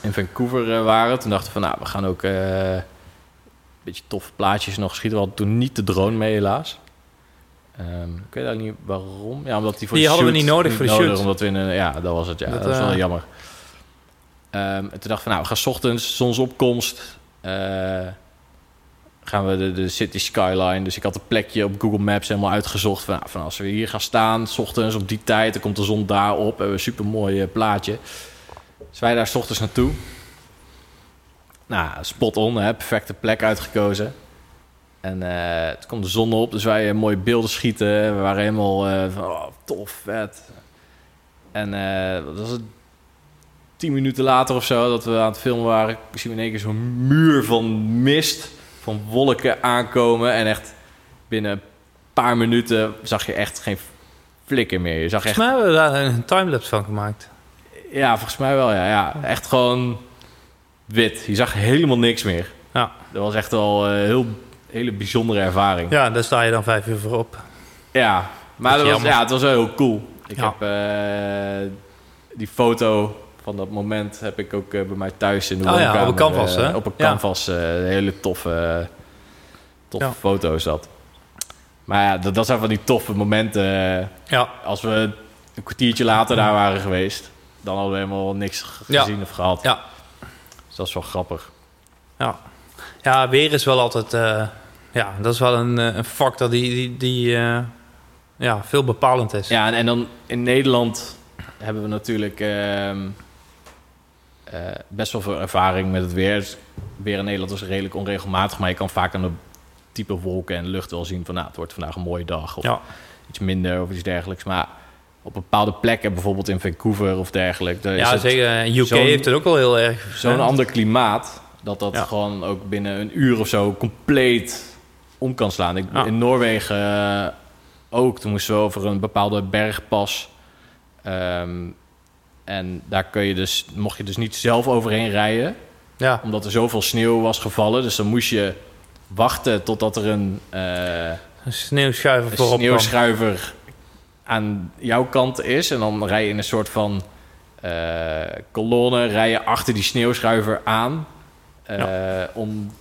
in Vancouver waren, toen dachten we van, nou, we gaan ook eh, beetje toffe plaatjes nog geschieten. We hadden toen niet de drone mee, helaas. Ehm, ik weet eigenlijk niet waarom. Ja, omdat die voor Die de hadden we niet nodig voor de shoot. Omdat we in een, ja, dat was het. Ja, Dat, dat, is wel eh, jammer. Ehm, en toen dacht ik van, nou, we gaan 's ochtends, zonsopkomst. eh, gaan we de, de city skyline. Dus ik had een plekje op Google Maps helemaal uitgezocht. Van, nou, van als we hier gaan staan, 's ochtends op die tijd, dan komt de zon daar op. Hebben we een super mooi plaatje. Dus wij daar 's ochtends naartoe. Nou, spot on, hè, perfecte plek uitgekozen. En eh toen kwam de zon op, dus wij eh, mooie beelden schieten. We waren helemaal eh, van, oh, tof, vet. En eh wat was het? Tien minuten later of zo, dat we aan het filmen waren... zien we in één keer zo'n muur van mist, van wolken aankomen. En echt binnen een paar minuten zag je echt geen flikker meer. Je zag echt, Volgens mij hebben we daar een timelapse van gemaakt. ja, volgens mij wel, ja. ja. Echt gewoon wit. Je zag helemaal niks meer. Ja. Dat was echt wel een heel, hele bijzondere ervaring. Ja, daar sta je dan vijf uur voor op. Ja, maar Dat dat is was, ja, het was wel heel cool. Ik Ja. heb eh, die foto van dat moment heb ik ook eh, bij mij thuis in de Oh ja, woonkamer, op een canvas, eh, hè? Op een Ja. canvas. hele toffe, toffe Ja. foto's dat. Maar ja, dat, dat zijn van die toffe momenten. Ja, Als we een kwartiertje later daar waren geweest, dan hadden we helemaal niks Ja. gezien of gehad. Ja. Dus dat is wel grappig. ja. Ja, weer is wel altijd... ja, dat is wel een, eh, een factor die, die, die eh, ja, veel bepalend is. Ja, en, en dan in Nederland hebben we natuurlijk ehm, eh, best wel veel ervaring met het weer. Weer in Nederland is redelijk onregelmatig, maar je kan vaak aan de type wolken en lucht wel zien van nou, het wordt vandaag een mooie dag of Ja. iets minder of iets dergelijks. Maar op bepaalde plekken, bijvoorbeeld in Vancouver of daar is Ja, het zeker. UK heeft het ook wel heel erg. zo'n ander klimaat dat dat Ja. gewoon ook binnen een uur of zo compleet om kan slaan. Ik, Ja. In Noorwegen eh, ook, toen moesten we over een bepaalde bergpas. Ehm, en daar kun je dus, mocht je dus niet zelf overheen rijden, Ja, omdat er zoveel sneeuw was gevallen. Dus dan moest je wachten totdat er een, eh, een sneeuwschuiver een sneeuwschuiver aan jouw kant is. En dan rij je in een soort van eh, kolonne, rij je achter die sneeuwschuiver aan. Om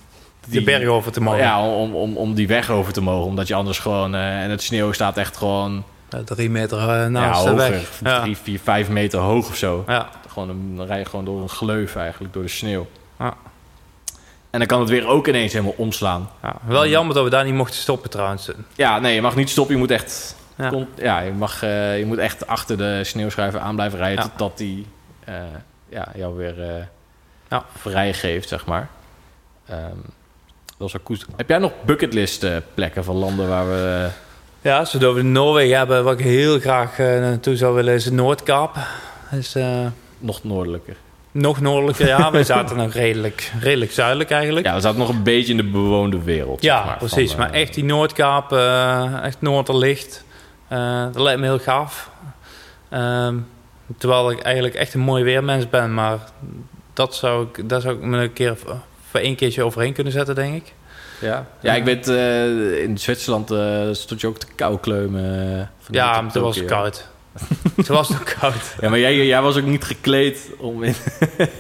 De berg over te mogen. Ja, om, om, om die weg over te mogen. Omdat je anders gewoon... eh, en het sneeuw staat echt gewoon Ja, drie meter ja, naast de weg. Ja. Drie, vier, vijf meter hoog of zo. Ja. Gewoon, een- dan rij je gewoon door een gleuf eigenlijk, door de sneeuw. Ja. En dan kan het weer ook ineens helemaal omslaan. Ja, wel jammer dat we daar niet mochten stoppen trouwens. Ja, nee, je mag niet stoppen. Je moet echt, Ja. kon- ja, je mag, eh, je moet echt achter de sneeuwschuiver aan blijven rijden... Ja. totdat die eh, ja, jou weer eh Ja. vrijgeeft, zeg maar. Ehm, dat was cool. Heb jij nog bucketlist eh, plekken van landen waar we... eh, Ja, als we het over Noorwegen hebben, wat ik heel graag eh, naartoe zou willen, is Noordkaap. is nog noordelijker? nog noordelijker, ja. We zaten nog redelijk, redelijk zuidelijk eigenlijk. Ja, we zaten nog een beetje in de bewoonde wereld. Ja, zeg maar, precies. van, maar echt die Noordkaap, echt Noorderlicht. dat lijkt me heel gaaf. Ehm, terwijl ik eigenlijk echt een mooi weermens ben, maar dat zou ik, daar zou ik me een keer voor één keertje overheen kunnen zetten, denk ik. Ja, ja ik weet, eh, in Zwitserland eh, stond je ook te kou kleumen. eh, Ja, maar toen was het koud. toen was het ook koud. Ja, maar jij, jij was ook niet gekleed om in,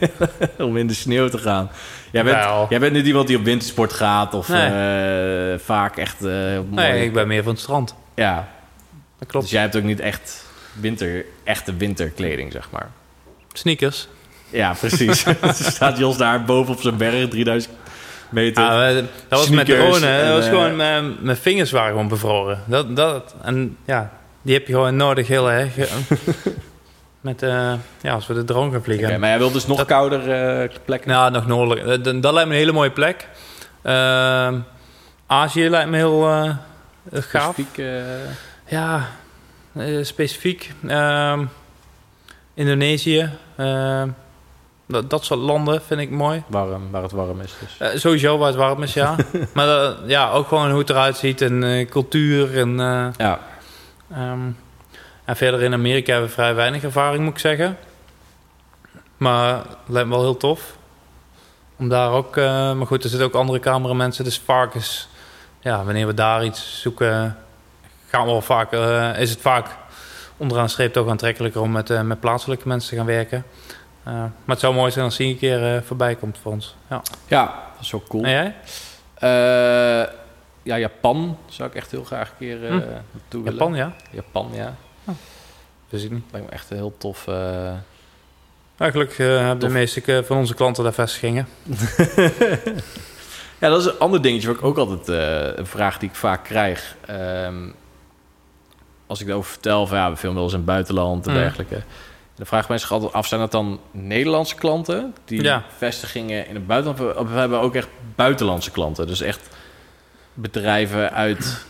om in de sneeuw te gaan. Jij bent, jij bent niet iemand die op wintersport gaat of Nee. vaak echt Nee, ik ben meer van het strand. Ja, Dat klopt. dus jij hebt ook niet echt winter, echte winterkleding, zeg maar. Sneakers. Ja, precies. Staat Jos daar boven op zijn berg, 3000 meter. Ja, we- dat was met drone. Dat was eh, gewoon, mijn, mijn vingers waren gewoon bevroren. Dat, dat, en ja, die heb je gewoon nodig heel erg. met, eh, ja, als we de drone gaan vliegen. Maar jij wilt dus nog Dat- kouder eh, plekken? Nou, nog noordelijk. Eh, Dat, dat lijkt me een hele mooie plek. Ehm, Azië lijkt me heel eh, gaaf. Specifiek, eh, Ja, eh, specifiek. Ehm, Indonesië. Dat, dat soort landen vind ik mooi. warm, waar het warm is dus. Eh, sowieso waar het warm is, ja. maar eh, ja, ook gewoon hoe het eruit ziet en eh, cultuur. En, Ja, ehm, en verder in Amerika hebben we vrij weinig ervaring, moet ik zeggen. Maar het lijkt me wel heel tof. Om daar ook... maar goed, er zitten ook andere cameramensen. Dus vaak is... Ja, wanneer we daar iets zoeken... Gaan we wel vaak... is het vaak onderaan streep toch aantrekkelijker om met, met plaatselijke mensen te gaan werken. Eh, maar het zou mooi zijn als die een keer eh, voorbij komt voor ons. Ja. ja dat is wel cool. En jij? Eh, ja, Japan zou ik echt heel graag een keer Hm. naartoe willen. Japan, ja. Japan, ja. Wist ik niet. Lijkt me echt een heel tof... Eigenlijk hebben de meeste van onze klanten daar vestigingen. Ja, dat is een ander dingetje waar ik ook altijd een vraag die ik vaak krijg. Ehm, als ik daarover vertel van ja, we filmen wel eens in het buitenland en Mm. dergelijke. Dan vragen mensen zich altijd af, zijn dat dan Nederlandse klanten die Ja. vestigingen in het buitenland we hebben ook echt buitenlandse klanten. Dus echt bedrijven uit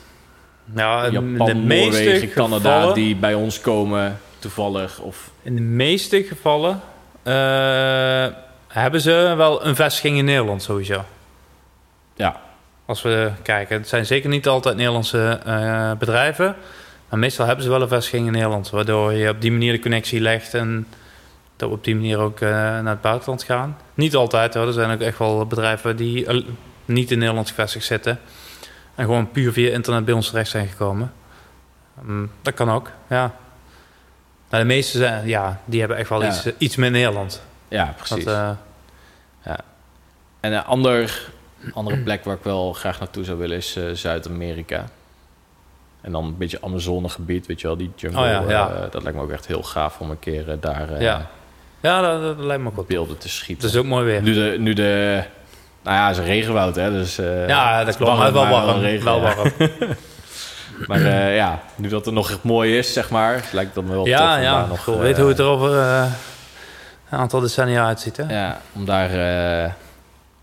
in Japan, de meeste Noorwegen, Canada gevallen, die bij ons komen toevallig. Of In de meeste gevallen eh, hebben ze wel een vestiging in Nederland sowieso. ja, Als we kijken, het zijn zeker niet altijd Nederlandse eh, bedrijven. Maar meestal hebben ze wel een vestiging in Nederland. Waardoor je op die manier de connectie legt en dat we op die manier ook eh, naar het buitenland gaan. Niet altijd hoor. Er zijn ook echt wel bedrijven die eh, niet in Nederland gevestigd zitten. En gewoon puur via internet bij ons terecht zijn gekomen. Mm, dat kan ook, ja. Maar de meeste zijn, ja, die hebben echt wel Ja. iets, eh, iets met Nederland. ja, precies. Dat, eh, En een ander, andere plek waar ik wel graag naartoe zou willen is Zuid-Amerika. En dan een beetje Amazonegebied, weet je wel, die jungle. Oh ja, ja. eh, dat lijkt me ook echt heel gaaf om een keer eh, daar eh, Ja. ja, dat, dat lijkt me ook beelden te schieten. Het is ook mooi weer. Nu de, nu de, nou ja, het is een regenwoud, hè, dus... eh, Ja, dat klopt. warm, wel maar wel warm. regen, Wel ja. Maar eh, ja, nu dat het nog echt mooi is, zeg maar, lijkt het me wel tof Ja, om ja. nog... Weet hoe het er over een aantal decennia uitziet, hè? Ja. Ja, om daar, eh,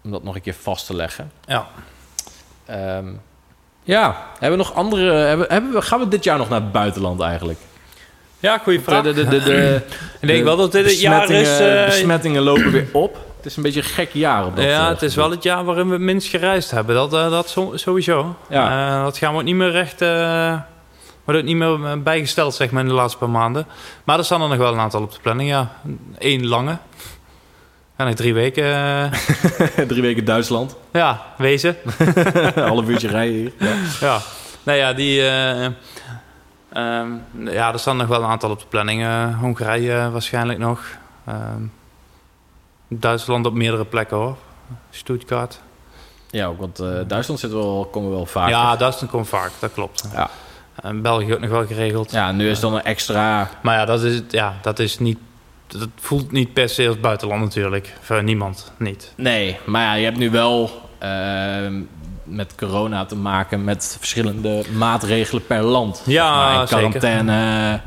om dat nog een keer vast te leggen. Ehm, ja, hebben we nog andere... Hebben, hebben we, gaan we dit jaar nog naar het buitenland eigenlijk? Ja, goede vraag. De, de, de, de, ik denk wel dat dit het jaar is... besmettingen- eh, besmettingen lopen weer op. Het is een beetje een gek jaar op dat ja, eh, het is wel het jaar waarin we het minst gereisd hebben. Dat, eh, dat sowieso. Ja. Eh, dat gaan we ook niet meer recht... eh wordt ook niet meer eh, bijgesteld, zeg maar, in de laatste paar maanden. Maar er staan er nog wel een aantal op de planning, ja. Eén lange. Nog drie weken. eh, Drie weken Duitsland. ja, wezen. half uurtje rijden hier. Ja. Ja, nou ja, die. eh, ehm, ja, er staan nog wel een aantal op de planning. Eh, Hongarije eh, waarschijnlijk nog. Ehm, Duitsland op meerdere plekken hoor. Stuttgart. ja, ook want eh, Duitsland zit wel, komen we wel vaak. Ja, Duitsland komt vaak, dat klopt. Ja. En België ook nog wel geregeld. ja, nu is dan een extra... Maar ja, dat is, ja, dat is niet. Dat voelt niet per se als buitenland natuurlijk. Voor niemand niet. Nee, maar ja, je hebt nu wel ehm, met corona te maken met verschillende maatregelen per land. Ja, zeker. quarantaine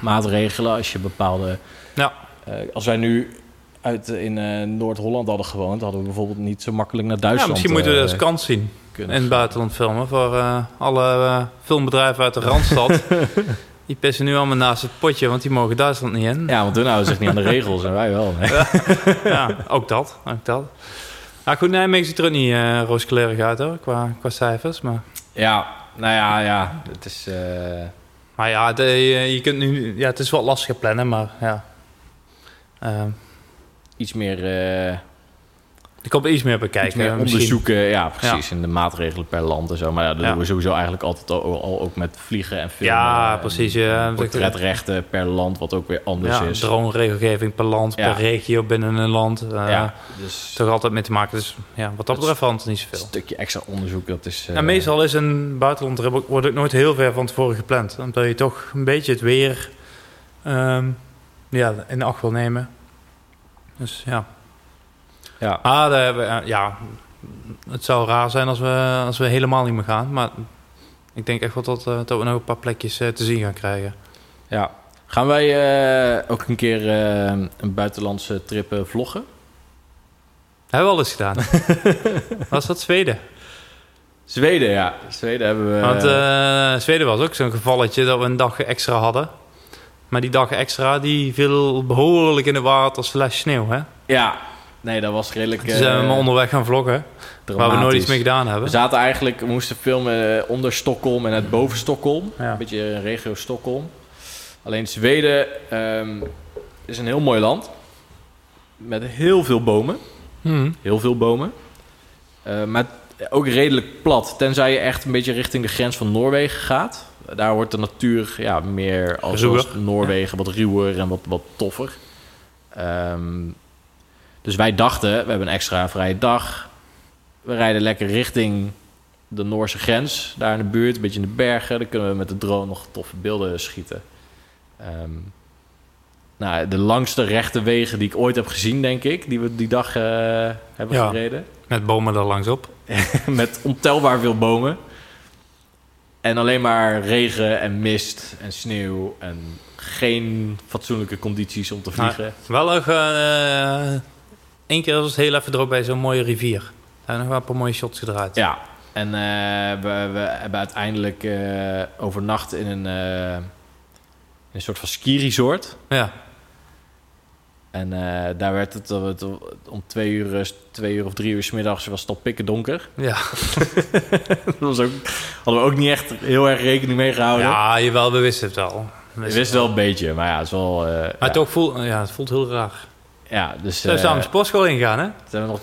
maatregelen als je bepaalde... Ja. Eh, als wij nu uit eh, in eh, Noord-Holland hadden gewoond, hadden we bijvoorbeeld niet zo makkelijk naar Ja, Duitsland misschien moeten we dat als kans zien. kunnen. in het buitenland filmen voor alle filmbedrijven uit de Randstad. die pissen nu allemaal naast het potje, want die mogen Duitsland niet in. Ja, want hun houden zich niet aan de regels en wij wel. Nee. Ja, ook dat. Ook dat. Nou goed, Nijmegen ziet er ook niet eh rooskleurig uit hoor, qua, qua cijfers. Maar, Ja, nou ja, ja. Het is... eh, maar ja, de, je, je kunt nu, ja, het is wat lastig plannen, maar ja. Iets meer, eh, er komt iets meer bekijken. iets meer misschien. onderzoeken. Ja, precies. In de maatregelen per land en zo. Maar ja, dat Ja. doen we sowieso eigenlijk altijd al, al ook met vliegen en filmen. Ja, precies, ja. Portretrechten per land, wat ook weer anders Ja, is. droneregelgeving per land, per regio binnen een land. eh, ja, dus Toch altijd mee te maken. Dus ja, wat dat betreft niet een zoveel. stukje extra onderzoek, dat is... eh, Ja, meestal is een buitenlandtrip ook- wordt ook nooit heel ver van tevoren gepland. Omdat je toch een beetje het weer ehm, ja, in acht wil nemen. Dus ja. Ja, Maar daar hebben we, eh, ja, het zou raar zijn als we, als we helemaal niet meer gaan. Maar ik denk echt wel dat, eh, dat we nog een paar plekjes eh, te zien gaan krijgen. ja. Gaan wij ook een keer een buitenlandse trip vloggen? Hebben we al eens gedaan. Was dat Zweden? Zweden, ja. Zweden hebben we... Want Zweden was ook zo'n gevalletje dat we een dag extra hadden. Maar die dag extra die viel behoorlijk in de water slash sneeuw. Hè? ja, nee, dat was redelijk Toen zijn we eh, onderweg gaan vloggen. Waar we nooit iets mee gedaan We hebben. zaten eigenlijk, we moesten filmen onder Stockholm en het boven Stockholm. Ja. Een beetje een regio Stockholm. Alleen Zweden ehm, is een heel mooi land. Met heel veel bomen. Mhm. Heel veel bomen. Eh, maar ook redelijk plat. Tenzij je echt een beetje richting de grens van Noorwegen gaat. Daar wordt de natuur ja, meer als Noorwegen wat ruwer en wat, wat toffer. Ehm, dus wij dachten, we hebben een extra vrije dag. we rijden lekker richting de Noorse grens. Daar in de buurt, een beetje in de bergen. Dan kunnen we met de drone nog toffe beelden schieten. Ehm, nou, de langste rechte wegen die ik ooit heb gezien, denk ik. Die we die dag eh, hebben Ja. gereden. Met bomen er langs op. met ontelbaar veel bomen. En alleen maar regen en mist en sneeuw. En geen fatsoenlijke condities om te vliegen. Wel nog eh één keer was het heel even erop bij zo'n mooie rivier. Daar hebben we nog wel een paar mooie shots gedraaid. Ja, en eh, we, we hebben uiteindelijk eh, overnacht in een, eh, een soort van ski-resort. Ja. En daar werd het, het om twee uur, twee uur of drie uur 's middags was het al pikken donker. Ja. dat was ook, hadden we ook niet echt heel erg rekening mee gehouden. ja, jawel, we wisten het wel. We wisten wel een beetje, maar ja, het is wel... Maar ja, toch voelt, ja, het voelt heel raar. Ja, dus Zo zijn we eh, de sportschool ingegaan, hè? zijn we nog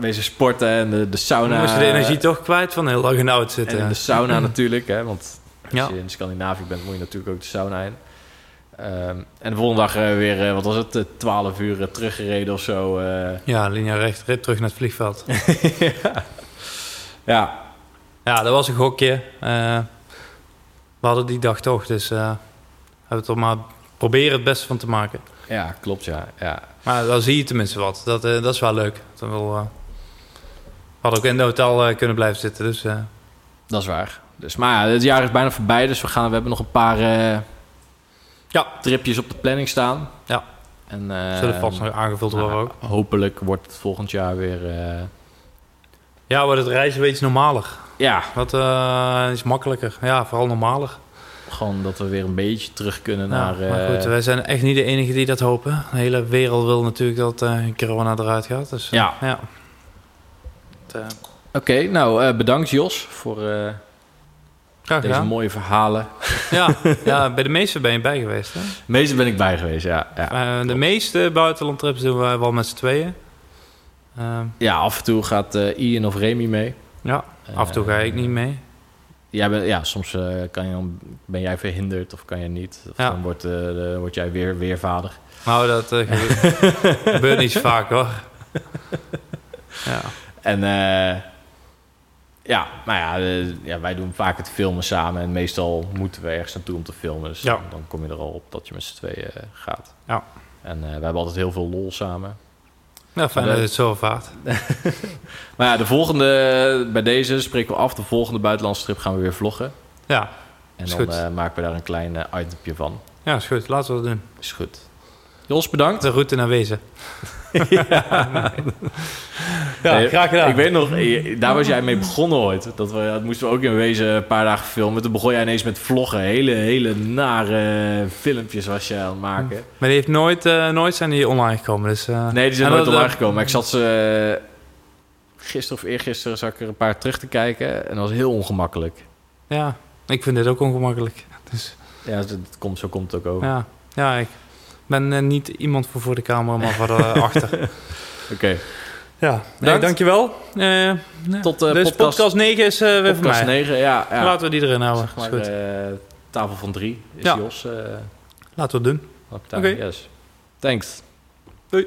wezen sporten en de, de sauna... We moesten de energie toch kwijt van heel dag in de En zitten. in de sauna natuurlijk, hè, want als Ja. je in Scandinavië bent, moet je natuurlijk ook de sauna in. Ehm, en de volgende dag eh, weer, eh, wat was het, eh, 12 uur teruggereden of zo. Ja, linea recht, rit terug naar het vliegveld. ja, ja, dat was een gokje. We hadden die dag toch, dus hebben we toch maar proberen het beste van te maken. ja, klopt, ja. ja. Maar dan zie je tenminste wat. Dat, eh, dat is wel leuk. Dan wel, eh, we hadden ook in het hotel eh, kunnen blijven zitten, dus... Dat is waar. Dus, maar ja, het jaar is bijna voorbij, dus we, gaan, we hebben nog een paar Ja. tripjes op de planning staan. Ja. En, zullen vast nog aangevuld worden nou, ook. Hopelijk wordt het volgend jaar weer... Ja, wordt het reizen weer iets normaler. ja, Wat eh, iets makkelijker. Ja, vooral normaler. Gewoon dat we weer een beetje terug kunnen Ja, naar... maar eh, goed, wij zijn echt niet de enige die dat hopen. De hele wereld wil natuurlijk dat eh, corona eruit gaat. Dus, eh, Ja. ja. Eh, Oké, nou eh, bedankt Jos voor eh, graag deze gedaan. mooie verhalen. Ja, ja, bij de meeste ben je bij geweest. Hè? Meeste ben ik bij geweest, ja. Ja, Eh, de meeste buitenlandtrips doen wij wel met z'n tweeën. Ehm, ja af en toe gaat eh, Ian of Remy mee. ja, af en toe ga ik niet mee. Jij bent, ja, soms eh, kan je dan, ben jij verhinderd of kan je niet. Of Ja. dan wordt, eh, de- word jij weer, weer vader. Nou, dat eh, gebeurt, niet zo vaak hoor. Ja. En ja, maar ja, eh, ja, wij doen vaak het filmen samen. En meestal moeten we ergens naartoe om te filmen. Dus Ja. dan, dan kom je er al op dat je met z'n tweeën gaat. Ja. En we hebben altijd heel veel lol samen. Ja, fijn dat het zo vaart. Maar ja, de volgende, bij deze spreken we af. De volgende buitenlandse trip gaan we weer vloggen. Ja, En Is dan goed. eh, maken we daar een klein itempje van. ja, is goed. Laten we dat doen. Is goed. Jos, bedankt. De route naar Wezen. Ja, Nee, graag gedaan. Ik weet nog, eh, daar was jij mee begonnen ooit. Dat, we, dat moesten we ook in wezen een paar dagen filmen. Toen begon jij ineens met vloggen. Hele, hele nare filmpjes was je aan het maken. Maar die heeft nooit, eh, nooit zijn die online gekomen. Dus, eh, Nee, die zijn en nooit dat, online gekomen. Maar ik zat ze... gisteren of eergisteren zag ik er een paar terug te kijken. En dat was heel ongemakkelijk. Ja, ik vind dit ook ongemakkelijk. Dus, Ja, dat komt, zo komt het ook over. ja, ja, ik ben eh, niet iemand voor voor de camera, maar voor de achter. Oké. Ja, nee, dankjewel. Eh Tot eh dus podcast, podcast, 9 is eh, weer voor podcast mij. 9. Ja, ja. Laten we die erin houden. Zeg maar, goed. eh, tafel van drie is Ja. Jos. eh Laten we het doen. Oké. Yes. Thanks. Doei.